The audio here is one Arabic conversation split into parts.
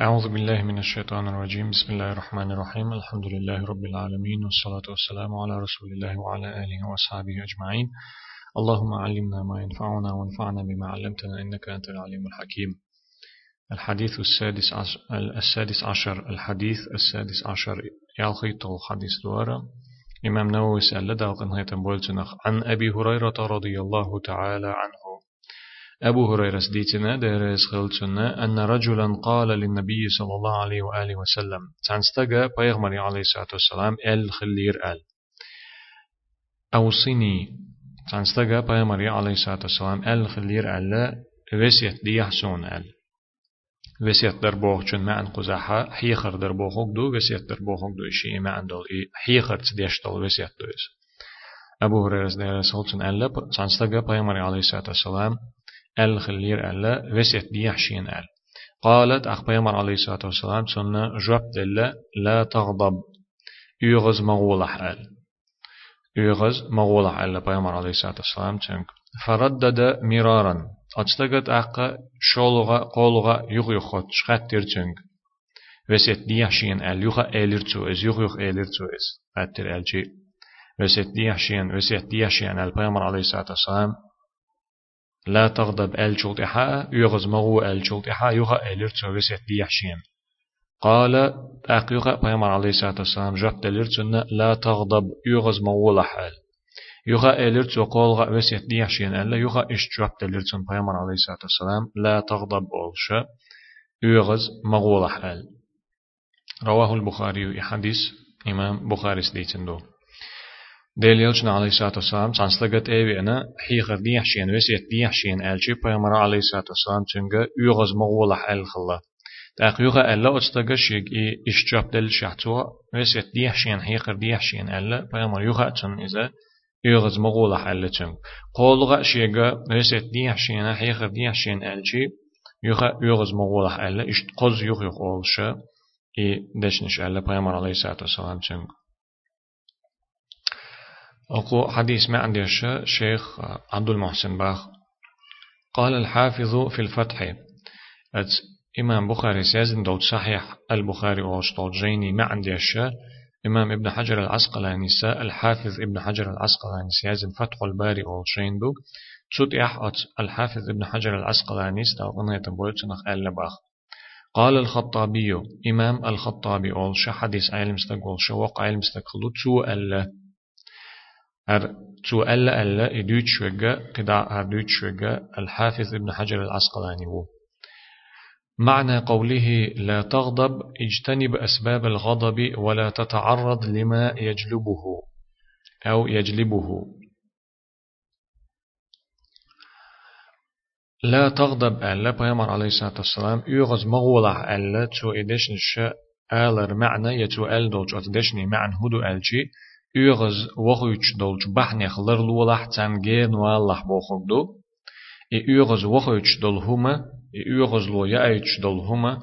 أعوذ بالله من الشيطان الرجيم. بسم الله الرحمن الرحيم. الحمد لله رب العالمين والصلاة والسلام على رسول الله وعلى آله وأصحابه أجمعين. اللهم علمنا ما ينفعنا وانفعنا بما علمتنا إنك أنت العليم الحكيم. الحديث السادس عشر, السادس عشر. الحديث السادس عشر. يالخيط الحديث دوارا إمام نووي سأل دالقن عن أبي هريرة رضي الله تعالى عنه. أبو هريرة سديتنا ديرس خلتنا أن رجلا قال للنبي صلى الله عليه وآله وسلم تنستجى بيغمري عليه الصلاة والسلام أل خلير أل. أوصني تنستجى بيغمري عليه الصلاة والسلام أل خلير أل وسيت دي يحسون أل. وسيت دربوخ چون معن قزحا حيخر دربوخ دو وسيت دربوخ دو إشي معن دول حيخر تديش دول وسيت دوز أبو هريرة ديرس خلتنا أل تنستجى بيغمري عليه الصلاة والسلام ال خلير ألا وسيت ديحشين أل قالت أخبيمر عليه الصلاة والسلام سنة جواب دل لا تغضب يغز مغولح أل يغز مغولح أل بيمر عليه الصلاة والسلام تنك فردد مرارا أتستقد أقا شولغا قولغا يغيخوت شخات ترتنك وسيت ديحشين أل يغا إلرتو إز يغيخ إلرتو إز أتر ألجي وسيت ديحشين وسيت ديحشين أل بيمر عليه الصلاة والسلام لا تغضب آل إحاء يغز مغو شلط إحاء يغا آلر تسوغس يحشين قال أقيقا بيامر عليه الصلاة والسلام جاب دلر لا تغضب يغز مغو لحال يغا آلر تسوغ وسيت ديحشين ألا يغا إش جاب دلر تن عليه الصلاة والسلام لا تغضب أولش يغز مغو لحال رواه البخاري حديث إمام بخاري سديتن دو. دليلشنا عليه الصلاة والسلام تنسلقت ايوي انا حيغر ديحشين وسيت ديحشين الجي بيامر عليه الصلاة والسلام تنجا يغز مغولح الخلا تاق يغا ألا أتستغى شيق إي إشجاب دل شحتوا وسيت ديحشين حيغر ديحشين ألا بيامر يغا تن إذا يغز مغولح ألا تنج قولغا شيغا وسيت ديحشين حيغر ديحشين الجي يغا يغز مغولح ألا إشت قز يغ يغ أولشا إي دشنش ألا بيامر عليه الصلاة والسلام تنج أقو حديث ما عندي الشيخ عبد المحسن باخ قال الحافظ في الفتح أت إمام بخاري سيزن دوت صحيح البخاري واشتول جيني ما عندي إمام ابن حجر العسقلاني سا الحافظ ابن حجر العسقلاني سيزن فتح الباري والشين دو تسوت أت الحافظ ابن حجر العسقلاني ستاغنية بويتنخ ألا باخ قال الخطابي إمام الخطابي أول حديث علم استقول شوق علم استقلو تو ألا أر تو ألا ألا إدوت شوغا قداء أردوت شوغا الحافظ ابن حجر العسقلاني هو. معنى قوله لا تغضب اجتنب أسباب الغضب ولا تتعرض لما يجلبه أو يجلبه. لا تغضب ألا بيامر عليه الصلاة والسلام يغز مغولح ألا تو إدشن الشاء آلر معنى يتو أل دوج أتدشني معنى هدو ألجي үйғыз оқуч долч бахнех лырлуалах цангеен валлах бохогду и үйғыз оқуч долхума и үйғыз лоя айч долхума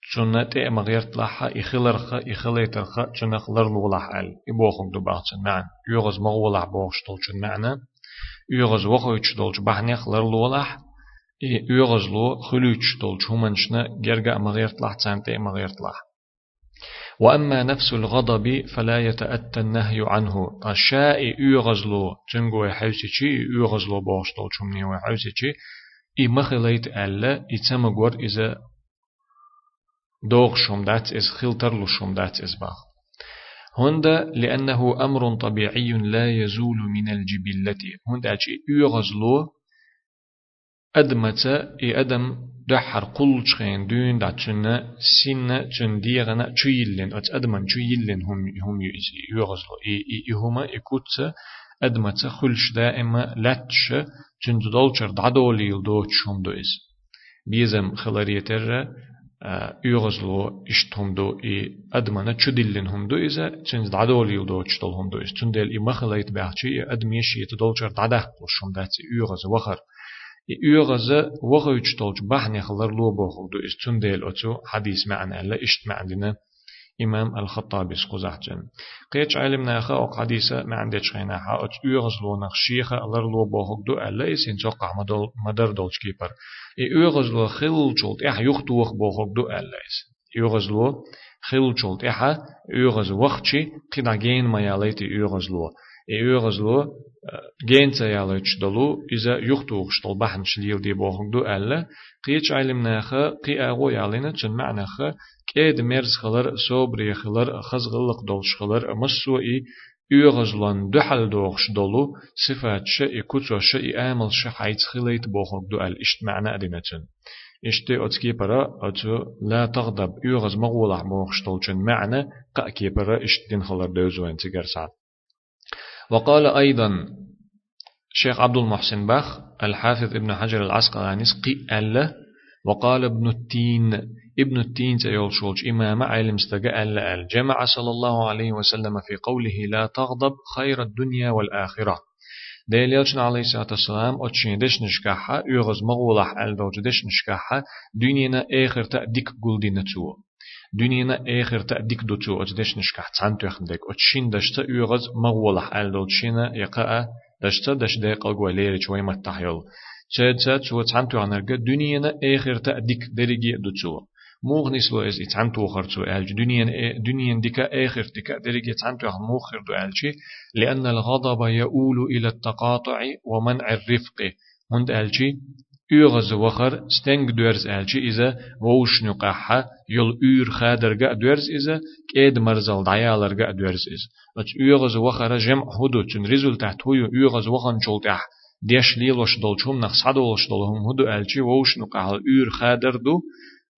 чуна те мағиртлаха и хиларха и хилайтарха чуна лырлуалах ал и бохогду бахчан мән үйғыз мағуалах бохш долчун мәні үйғыз оқуч долч бахнех лырлуалах и үйғыз ло хилуч долч хуманшна герга мағиртлах цанте мағиртлах وأما نفس الغضب فلا يتأتى النهي عنه. الشاء يغزلو. تنغو حوسيشي يغزلو بوشتو چمني وحوسيشي إي مخليت ألا إتمغور إذا دوغ شمدات إز خلتر لو شمدات إز باخ. هند لأنه أمر طبيعي لا يزول من الجبلة. هند أجي يغزلو أدمت إي أدم دحر قل شخين دون داتشنا سنة تشن ديغنا تشيلن أت أدمن تشيلن هم هم يغزلو إي إي هما إكوت أدمت خلش دائما لاتش تشن دولشر دعدولي يلدو تشهم دو إز بيزم خلاريتر يغزلو اشتهم دو إي أدمنا تشدلن هم دو إذا تشن دعدولي يلدو تشتل هم دو تشن ديل إي مخلايت بأحشي أدميش يتدولشر دعده لشهم داتي يغز وخر. يغزة وغيش تولج بحني خلر لو بوخل دو استون ديل أتو حديث معنا لا إشت معنا إمام الخطابي سقزحجن قيتش علمنا خا أو حديثة ما عندش خينا حا أت يغز لو نخشيخة ألر لو بوخك دو ألا إسين توقع مدر دولش كيبر إي يغز لو خل جولت إح يختوخ بوخك دو ألا إسين يغز لو خل جولت إحا يغز وقتشي قنا جين ما ياليتي يغز لو إيغز لو جينتا يالوش دلو إذا يختوغ شتل بحن شليل دي بوغن دو ألا قيتش علمناخا قي أغو يالينا چن معناخا كيد مرز خلر صوبري خلر خزغلق دولش خلر مسو إي يغزلن دحل دوغش دلو صفات شا كتو شا آمل شا حيث خليت بوغن دو أل إشت معنى أدينتن إشتي أتكي برا أتو لا تغضب يغز مغولح موغش دولشن معنى قأكي برا إشت دين خلر دوزوين تيجر سعد وقال أيضا شيخ عبد المحسن بخ الحافظ ابن حجر العسقلاني قي ألا وقال ابن التين ابن التين تيول شولج إمام علم استقى ألا أل. جمع صلى الله عليه وسلم في قوله لا تغضب خير الدنيا والآخرة. ديل يلشن عليه الصلاة والسلام أتشين دش نشكاحة يغز مغولح ألدوج دش نشكاحة دنينا آخر تأديك قول دينا دنينا آخر تأديك دوتو أجدش نشكح تسان تخندك أتشين دشتا يغز مغولح أل دوتشينا يقاء دشتا دش ديق الغواليري شوي متحيل تشاد تشاد شو تسان تخندك دنينا آخر تأديك درجي دوتو موغ نسلو إز إتعن توخر تو ألج دنيا دنيا ديكا آخر ديكا درجة إتعن توخر موخر دو ألجي لأن الغضب يؤول إلى التقاطع ومنع الرفق هند ألجي يغز وخر ستنگ دورز الچی إذا ووش نقاحة يل أور خادرگا دورز إذا كيد مرزل دعيالرگا دورز إذا أت يغز وخر جمع هدو تن ريزولتات هو يغز وخن شولتح ديش ليلوش دولچوم نخ صدولش دولهم هدو الچی ووش نقاحة أور خادر دو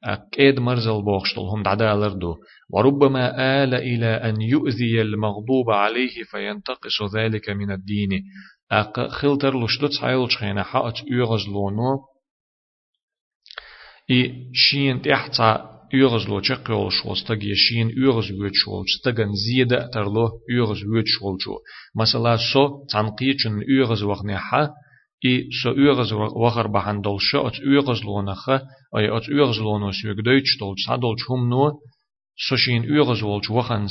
أكيد مرزل بوخشتلهم دعدالر دو وربما آل إلى أن يؤذي المغضوب عليه فينتقص ذلك من الدين أق خلتر لشدت حيل شخينا حقت يغز لونو. إي شين تحتا يغز لو تشقيول شوز تجي شين يغز ويت شول تجن زيادة ترلو يغز ويت شول شو مثلا سو تنقيتشن يغز وغني حا إي سو يغز وغر بحن دول شو أت يغز لونخة أي أت يغز لونو سيوك دويتش سوشين يغز ولج وخن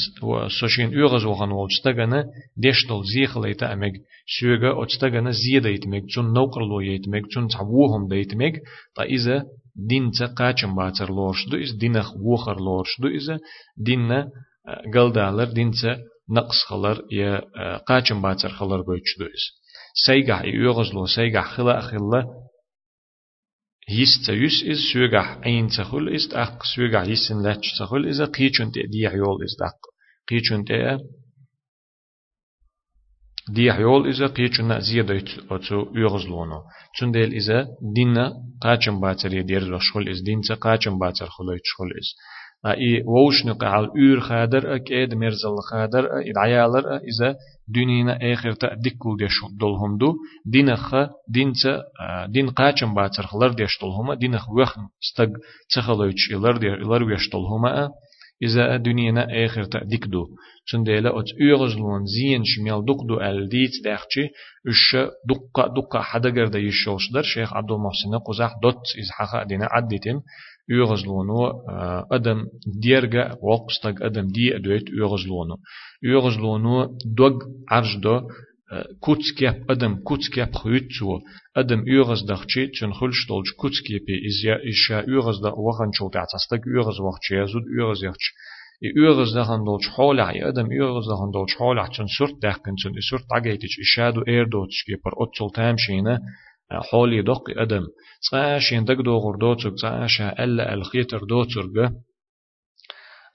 سوشين يغز وخن ولج تجنا ديشتل زيخليتا أمك سيوغا أتستجنا زيادة يتمك جون نوكرلو يتمك جون تعوهم ديتمك تا إذا دين تقاچم باتر لورش دو إز دينخ وخر لورش دو إذا دين قلدالر دين نقص خلر يا قاچم باتر خلر بوچ دو إز سيغا يغز لو سيغا خلا خلا هيس تيس إز سوغا عين تخل إز أق سوغا هيسن لاتش تخل إز قيچون تي دي يول إز دق قيچون تي دي حيول إذا قيچنا زيادة أتو يغزلونو چون ديل إذا دينا قاچم باتر يدير شغل إز دين قاچم باتر خلويت شغل إز. إي ووش نقعال أور خادر أكيد مرزل خادر إدعيالر اذا دنينا اخر تا ديكول ديش دولهم دو دينخ دينت دين قاچم باتر خلر ديش دولهم دينخ وخن استق تخلويش إلر دير إلر ويش دولهم إذا دنينا آخر تأديك دو. چون ديلا أت أغزلون زين شميل دق دو الديت داخشي إش دقة دقة حدقر دا يشوش در شيخ عبد المحسن قزح دوت إز حقا دينا عدتم أغزلونو أدم ديرغا وقستق أدم دي أدويت أغزلونو أغزلونو دوغ عرج دو كوتسكيب أدم كوتسكيب خيوتسو أدم يغز دخشي تشن خلش دولج كوتسكيبي إزيا إشا يغز دا وخن شو تعتصدق يغز وقت يزود يغز يخش يغز دخن دولج حولع أدم يغز دخن دولج حولع تشن سرت دخن تشن سرت عقيتش إشادو إيردوتش كيبر أتسل تامشينا حولي دق أدم. تسعاشين دق دوغر دوتسر تسعاشا ألا الخيتر دوتسر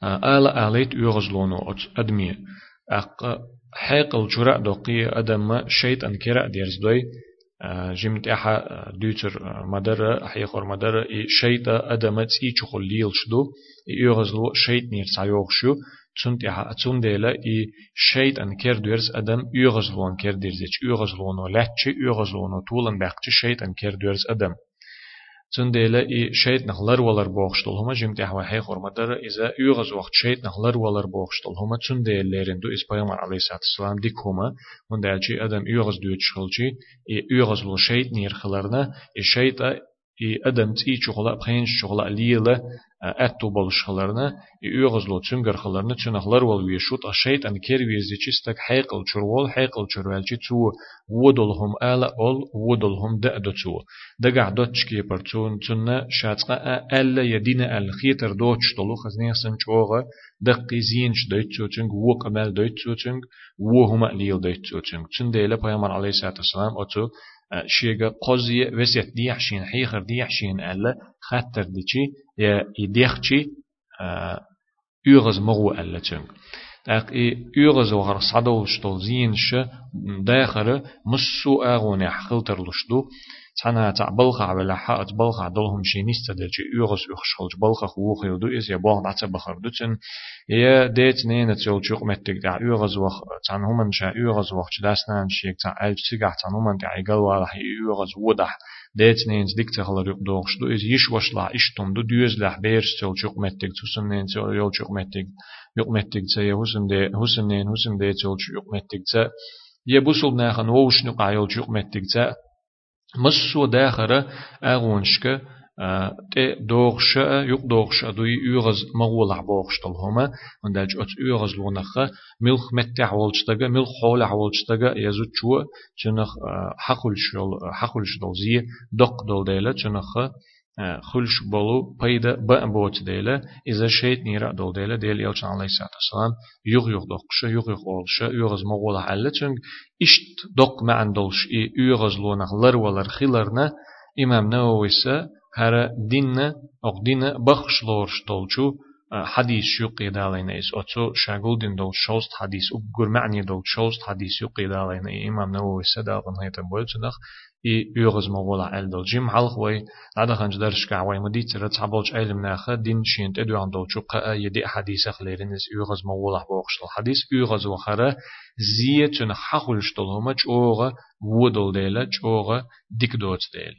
آلا آليت يغز لونو أدمي أق حيقل جرأ دقي أدم شيط أن كرأ ديرز دوي جمت أحا دوتر مدر حيقر مدر شيط أدم تسي چخل ليل شدو. يغزلو شيط نير سايوغ تسنت أحا أتسون ديلا إي شيط أن كير ديرز أدم يغزلون كير ديرزيش يغزلونو لاتش يغزلونو طولن باقش شيط أن كير ديرز أدم تنديلا إي شيت نخلر ولر بوخشتل هما جمت أحوا حي خرمدر إذا يغز وقت شيت نخلر ولر بوخشتل هما تنديل ليرن دو إس بيامر عليه الصلاة والسلام ديك هما من دالشي أدم يغز دوت شخلشي إي يغز لو شيت نير خلرنا إي شيت إي أدم تي شغلة بخين شغلة ليلة أتو بالش خلرنا يغز لو تنجر خلرنا تنخلر والويشوت أشيت أن كير ويزيشستك حيقل شروال حيقل شروالجي تو ودلهم آلا أول ودلهم دأدو تو دقع دوتش كي برتون تنا شاتقا ألا يدين أل خيتر دوتش طلو خزنيا سنچوغا دقي زينش دوتشو تنج وق أمال دوتشو تنج وهما ليل دوتشو تنج تن ديلا بيامر عليه الصلاة والسلام أتو شيغا قوزي وسيت ديح شين حيخر ديح شين ألا خطر ديشي يا يديخشي يغز مغو ألا تنگ تاق إي يغز وغر صدو شتول زين ش داخل مسو أغوني حخلتر لشدو تانا تاع بلخ على حق بلخ دلهم شي نستدل شي يغز يخشل بلخ خوخ يدو إز يا بلخ نعت بخر دوتن يا ديت نين تيول شوق متك تاع يغز وخ تاع هم شا يغز وخ داسنا شي تاع ألف سيغا تاع هم تاع يقل ولا يغز ودح ديت نين ديك تخل ريق دوغش دو إز يش وشلا إشتم دو ديوز لح بيرش تيول شوق متك تسن نين تيول يول شوق متك يوق متك تسا حسن دي حسن نين حسن دي تيول شوق متك تسا يبوسل ناخن ووش نقع يول شوق متك تسا مسو داخرة أغونشك تي دوغش يق دوغش دوي يغز مغول عبوغش طلهما ونداج أت يغز لونخ ملخ متع والشتغا ملخ حول عولشتغا يزو تشو چنخ حقل شل حقل شل دق دول ديلا چنخ خلش بولو پيدا با بوت ديلا إذا شيت نيرا دول ديلا ديل يلشان عليه الصلاة والسلام يغ يغ دقش يغ يغ أولش يغز مغول حالة چنگ إشت دق معن دولش إي يغز لونخ لر ولر خلرنا إمام نوويسا هر دين أو دين بخش لورش دولشو حديث يقي دالين إس أتو شاغول دين دول شوست حديث أقر معني دول شوست حديث يقي دالين إمام نووي سدالن هيتن بولتنخ إي يغز مولا أل دول جيم حلق وي لعدا خنج درش كعوي مدي ترى تعبولش علم ناخا دين شين تدو عن دول شقا يدي حديث خليرين إس يغز مولا بوخش الحديث يغز وخرا زيه تن حخولش دول هما چوغا ودول ديلا چوغا ديك دوت ديل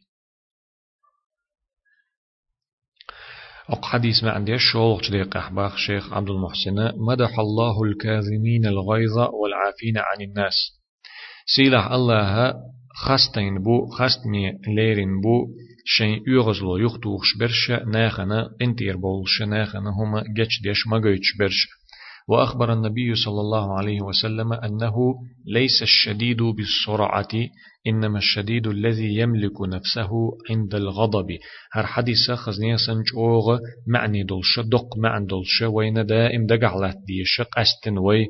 أق حديث ما عندي شولق جديق أحباخ شيخ عبد المحسن مدح الله الكاظمين الغيظ والعافين عن الناس سيلح الله خستين بو خستمي ليرين بو شين يغزلو يختوخش برش ناخنا انتير بولش ناخنا هما جتش ديش مغيتش برش وأخبر النبي صلى الله عليه وسلم أنه ليس الشديد بالسرعة إنما الشديد الذي يملك نفسه عند الغضب. هر حديث خزنية سنجوغ معني دولش دق معن دولش وين دائم دقعلات ديش قستن وي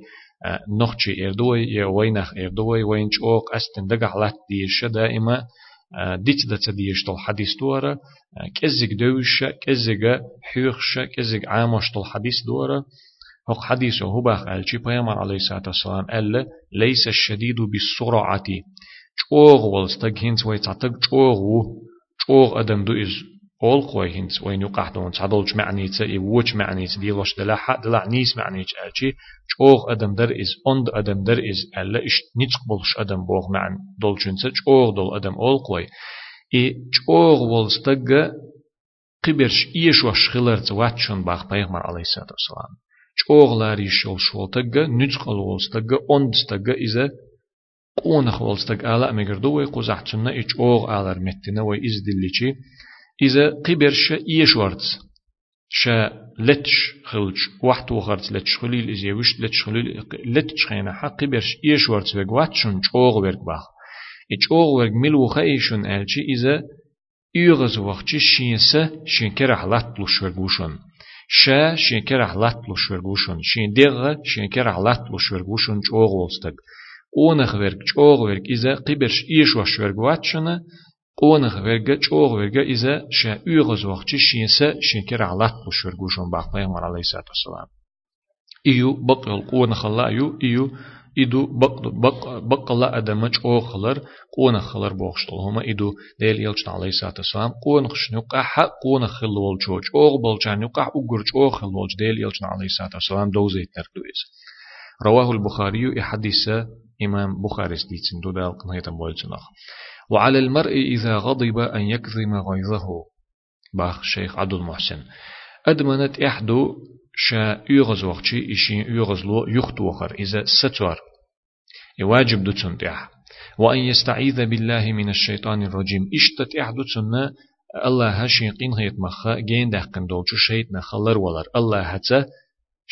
نخشي إردوي وينخ إردوي وين جوغ قستن دقعلات ديش دائما ديت دت ديش طول حديث دورة؟ كزق دوش كزق حيوخش كزق عامش طول حديث دورة. هو حديثه هو باخ ألشي بيامر عليه الصلاة والسلام ألا ليس الشديد بالسرعة چوغ ولستگ هنس وي تعتق چوغ چوغ أدم دو إز أول قوي هنس وين يقع دون تعدلش معنيت إي وش معنيت دي لوش دلا حق دلا نيس معنيت ألشي چوغ أدم در إز أند أدم در إز ألا إش نتقبلش أدم بوغ معن دولشنسا چوغ دول أدم أول قوي إي چوغ ولستگ قبرش إيش وش خلرت واتشون باخ بيغمر عليه الصلاة والسلام چوغ لاري شول شول تگا نتقل ولستگ أند تگا إذا قون خولستك آلا مجردوه قزحتنا إيش أوغ آلر متنا وإز دليشي إذا قبرش إيشورتس شا لتش خلج واحد وخرت لتش خليل إذا يوش لتش خليل لتش خينا حق قبرش إيشورتس وقواتشن أوغ ورق باخ. إيش أوغ ورق ملو خيشن ألشي إذا يغز وقتش شينسا شين كرح لاتلوش شا شين كرح لاتلوش شين ديغ شين كرح لاتلوش ورقوشن أوغ ولستك قونخ ورق چوغ ورق إذا قبرش إيش وش ورق قونخ ورق چوغ ورق إذا شا يغز وقت شينسا شنكر علات بش ورقوشون باق بيغمر عليه الصلاة والسلام إيو بقل قونخ الله إيو إيو إدو بق بق بق الله أدم چوغ خلر قونخ خلر بوخشتل هما إدو ديل يلچن عليه الصلاة والسلام قونخ شنوقع حق قونخ خل والچو چوغ بلچان يقع أقر چوغ خل والچ ديل يلچن عليه الصلاة والسلام دوزيت نردويز رواه البخاري إحديث إمام بخاري ستيتن دو دال قنهيتا بولتنخ وعلى المرء إذا غضب أن يكظم غيظه. باخ شيخ عبد المحسن. أدمنت إحدو شا يغز وقتي إشي يغز لو يختو وخر. إذا ستور يواجب دوتن تيح. وأن يستعيذ بالله من الشيطان الرجيم. إشتت إحدو تسنة الله هشين قين هيت مخا جين دقن دولچو شيت نخلر ولر الله هتا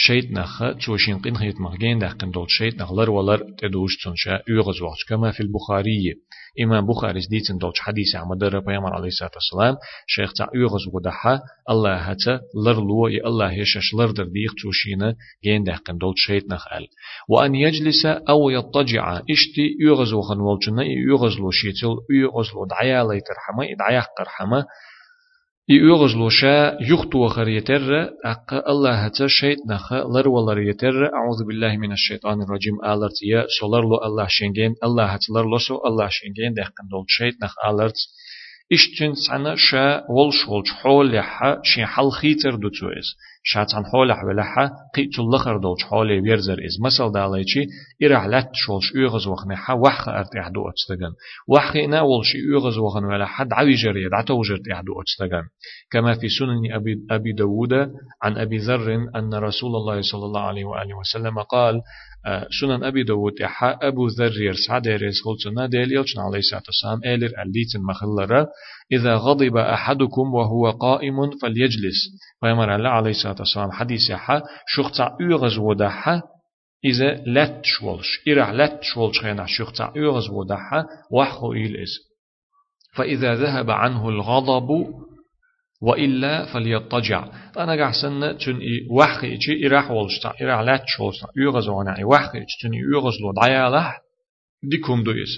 شيت نخ توشين قين هيت مغين ده قن دول شيت نخلر ولر تدوش تنشا يغز وقت كما في البخاري إمام بخاري ديتن دولش حديث در بيامر عليه الصلاة والسلام شيخ تا يغز ودحا الله هتا لر لو ي الله يشش لر در ديخ توشينا جين ده قن دول شيت نخل وأن يجلس أو يضطجع اشتي يغز وخن والجنة يغز لو شيتل يغز لو دعيا ليترحمه دعيا قرحمه يوغز لوشا يختو وخر يتر أق الله هتا شيط نخ لر ولر يتر أعوذ بالله من الشيطان الرجيم آلرت يا سولر لو الله شنجين الله هت لر لسو الله شنجين دهقن دول شيط نخ آلرت إشتن سنة شا ولش ولش حول يحا شي حل خيتر دوتو إز شاتن حول حولها قيت اللخر دولش حول بيرزر إز مثل داليشي إرع لات شولش يغز وخنا حا وح أرت يحدو أتستغن. إنا ولش يغز وخن ولا حد عوي جري دعتو جرت يحدو أتستغن. كما في سنن أبي, أبي داود عن أبي ذر أن رسول الله صلى الله عليه وآله وسلم قال سنن أبي داود إحا أبو ذر يرسع ديريس خلصنا ديل يلشن عليه الصلاة والسلام إلر أليتن مخلرة. إذا غضب أحدكم وهو قائم فليجلس. ويمر الله عليه الصلاة والسلام. حديث يحا شخصا أغز ودحا إذا لت شولش. إرع لت شولش خينا شخصا أغز ودحا وحو إليس فإذا ذهب عنه الغضب وإلا فليضطجع. أنا قاعد تن إي وحي إيجي. إراح ولشتا إراح لات شولشتا يغز وأنا إي وحي إيجي. تن يغز لو دعيا له ديكم دويس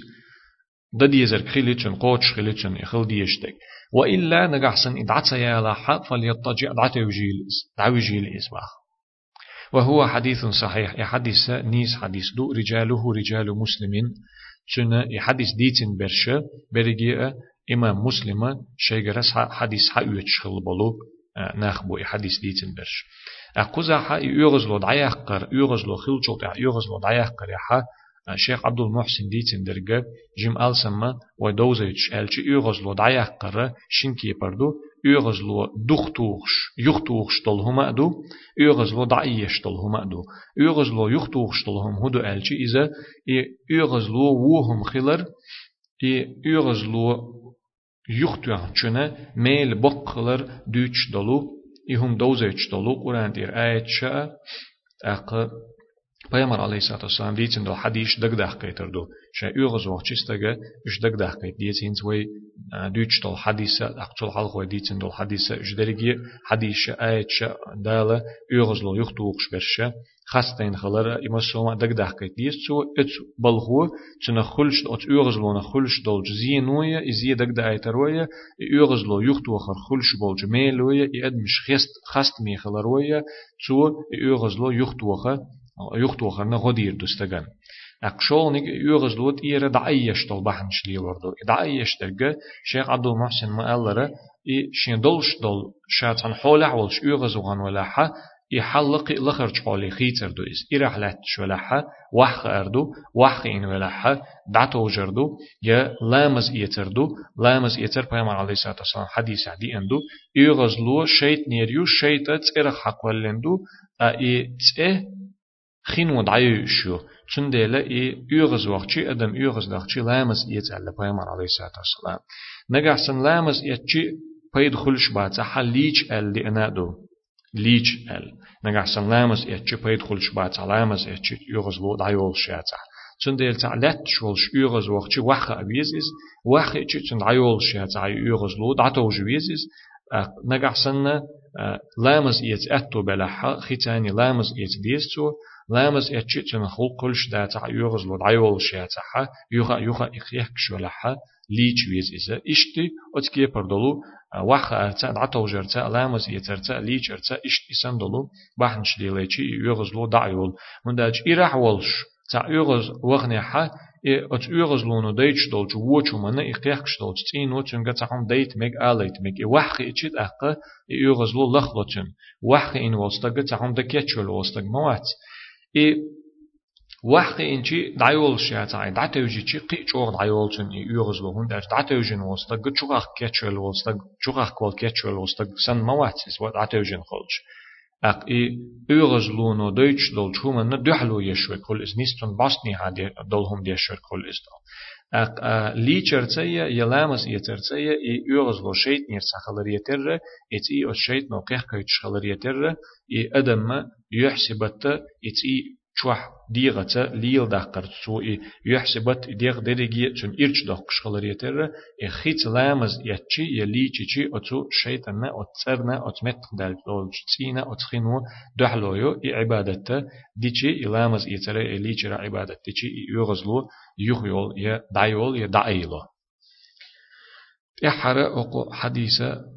دا ديزر خليتشن قوتش خليتشن يخل ديشتك وإلا نقحسن إدعتا يا لها فليضطجع دعتا يجيلس دعو يجيلس باخ وهو حديث صحيح يحدث نيس حديث دو رجاله رجال مسلمين تن يحدث ديتن برشة برجي إمام مسلم شيغرس حديث حيوتش خلبلو ناخبو حديث ديتن برش أقوزا حا يغزلو دعيقر يغزلو خلچو يغزلو دعيقر يحا شيخ عبد المحسن ديتن درجة جم ألسما ودوزيتش ألش يغزلو دعيقر شنكي بردو يغزلو دختوخش يختوخش طلهما دو يغزلو دعيش طلهما دو يغزلو يختوخش طلهم هدو ألش إذا يغزلو ووهم خلر يغزلو yuxtuyan çöne meyl boqqalar düç dolu ihum dozech dolu Kur'an dir ayetşa aqı Peygamber aleyhissalatu vesselam diyecin do hadis dag dag kaytırdı. Şey uyğuz vaqçistaga üç dag dag kayt diyecin way düç dol hadise aqçul halqo diyecin dol hadise ücderigi hadise ayetşa dala uyğuz lo yuxtu uqş berşe خاستين خلرا إما سوما دق كيت ديس سو ات بلغو تنا خلش ات يغز لو خلش دول جزينويا إزي دق دق ايترويا يغز لو يخت وخر خلش بول جميلويا يد مش خست خست مي خلرويا تو يغز لو يخت وخر يخت وخر نغدير دستگان. أقشولنك يغز لوت إيرا دعيش طل بحنش لي وردو دعيش درجة شيخ عبد المحسن مؤلرة إي شين دولش دول شاتن حول عولش يغز وغن ولاحة يحلق لخرج حولي خيتر دو. إس إرحلت شولحة وحق أردو وحق إن ولحة دعتو جردو يا لامز إيتردو لامز إيتر بيامر عليه الصلاة والسلام حديث عدي أندو. يغزلو شيط نيريو شيطة إرخ حق ولندو أي تسئ خين ودعيو شو. تنديلا إي يغز وقتي أدم يغز وقتي لامز إيتر بيامر عليه الصلاة والسلام. نجحسن لامز إيتشي بيد خلش بعد حليج ال لأنادو ليج ال. نجحسن لامز إيتشي بيد خلش بعد لامز إيتشي يغز لو دعيول شاتا تنديل تعلت شولش يغز وقتي وخا أبيزيز وخا إيتشي تند عيول شاتا يغز لو دعتو جويزيز نجحسن لامز إيت أتو بلحا ختاني لامز إيت ديستو لامز اتشي تن خل كلش دا تع يغز لو دعيول شيا تحا يغا يغا إخيح كشولحا ليش ويز إذا إشتي أتكي بردلو وح أرتا دعتو جرتا لامز يترتا ليش أرتا إشت إسان دلو بحنش ديليشي يغز لو دعيول من داج إراح ولش تع يغز وغني حا ات يغز لونو ديتش دولج ووچو من إخيح دولج تين وچن گتهم ديت ميك آليت ميك وح إتشيت أقا يغز لو لخلوچن وح إن وستگ تهم دكيتشول وستگ موات إي وحق إنشي دعيول شيعتاي دعتوجي چي قي چوغ دعيول چن يوغز لو هون داش دعتوجن وستا گو چوغاخ كيچول وستا چوغاخ كوال كيچول وستا سن مواتس و دعتوجن خولش اق اي يوغز لو نو دويتش دول چومن ندحلو يشوي كل از نيستون باستني هادي دولهم ديشور كل دول أق لي چرتسيا يلامس يترتسيا إي يغز لو شيت نير سخلر يتر إت إي أو شيت نو قيح كيتش خلر يتر إي أدم يحسبت إت إي چوح ديغة ليل دقر سوء يحسبت ديغ درجي چون إرچ دق شغلر يتر خيت لامز يتشي يلي چي أتو شيطان أتسرنا أتمت دول تسينا أتخينو دحلويو إي عبادته ديچي لامز يتر إلي چرا عبادت ديچي يغزلو يخيول دايلو إحرى أقو حديثة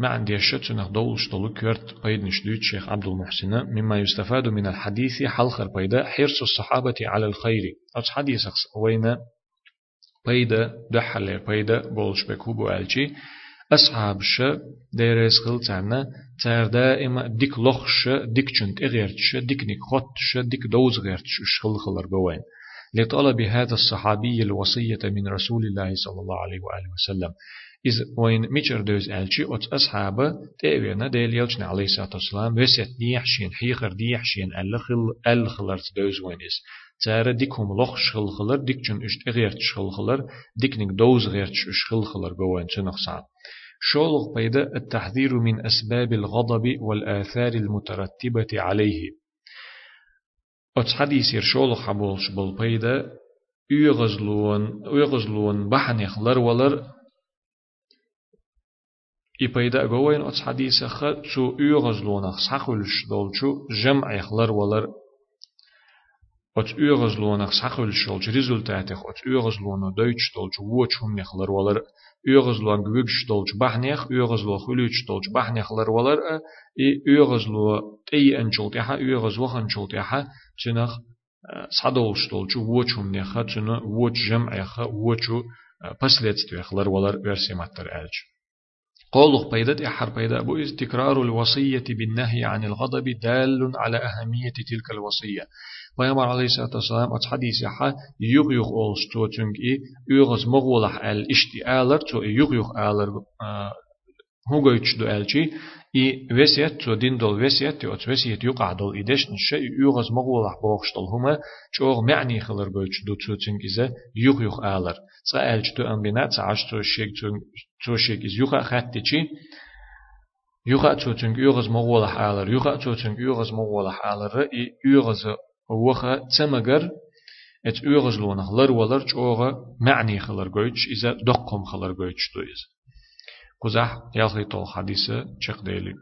ما عندي الشت نخ دولش دولو كورت بيد نشدوت شيخ عبد المحسن مما يستفاد من الحديث حلخر بيدا حرص الصحابة على الخير. أتس حديث وين بيدا دحل بيدا بولش بكوبو ألشي أصحاب ش ديرس خلتنا تار دائما ديك لخش ديك چنت إغيرتش ديك نيك خطش ديك دوز غيرتش شخل خلر بوين لطلب هذا الصحابي الوصية من رسول الله صلى الله عليه وآله وسلم. إذ وين ميشر دوز ألشي أت أصحابه تأوينا ديل يلشنا عليه الصلاة والسلام وسيت ديح شين حيخر ديح شين ألخل ألخلر دوز وين إس تارا ديكهم لخ شخل خلر ديك جن اشت غيرت شخل خلر ديك نك دوز غيرت شخل خلر بوين تنخ سعد شولغ بيدا التحذير من أسباب الغضب والآثار المترتبة عليه أتس حديث يرشولغ حبولش بالبيدا يغزلون يغزلون بحنيخ لر ولر إبايدا جوين أتس حديث خ شو يغزلونخ سخولش دولشو جمع يخلر ولر أتس يغزلونخ سخولش دولش ريزولتاتخ أتس يغزلونو دويتش دولش ووچ هم يخلر ولر يغزلون جوجش دولش بحنيخ يغزلو خلوش دولش بحنيخ لر ولر إي يغزلو تي أنشلت يحا يغزلو خنشلت يحا تنخ صدولش دولش ووچ هم نخا تنو ووچ جمع يخا ووچو последствия خلر ولر версия ماتر ألش قوله بيدت إحر بيدا إذ تكرار الوصية بالنهي عن الغضب دال على أهمية تلك الوصية. بيامر عليه الصلاة والسلام أت حديث يحا يغيغ أولش تو تنك إي يغز مغولح الاشتي آلر تو يغيغ آلر هو دو ألشي إي وسيت تو دين دول وسيت تو أت وسيت يقع دول إدش نشا يغز مغولح بوغش دول هما چوغ معني خلر بوش دو تو تنك إذا يغيغ آلر سألش تو أنبنا تعش تو شيك تو شيك إز يغا خاتتشي يغا تو تنك يغز مغولح آلر يغا تو تنك يغز مغولح آلر إي يغز وخا تمغر ات يغز لونخ لر ولر چوغا معني خلر گويتش إذا دقم خلر گويتش تو إذا قزح يالخي طول چق ديلي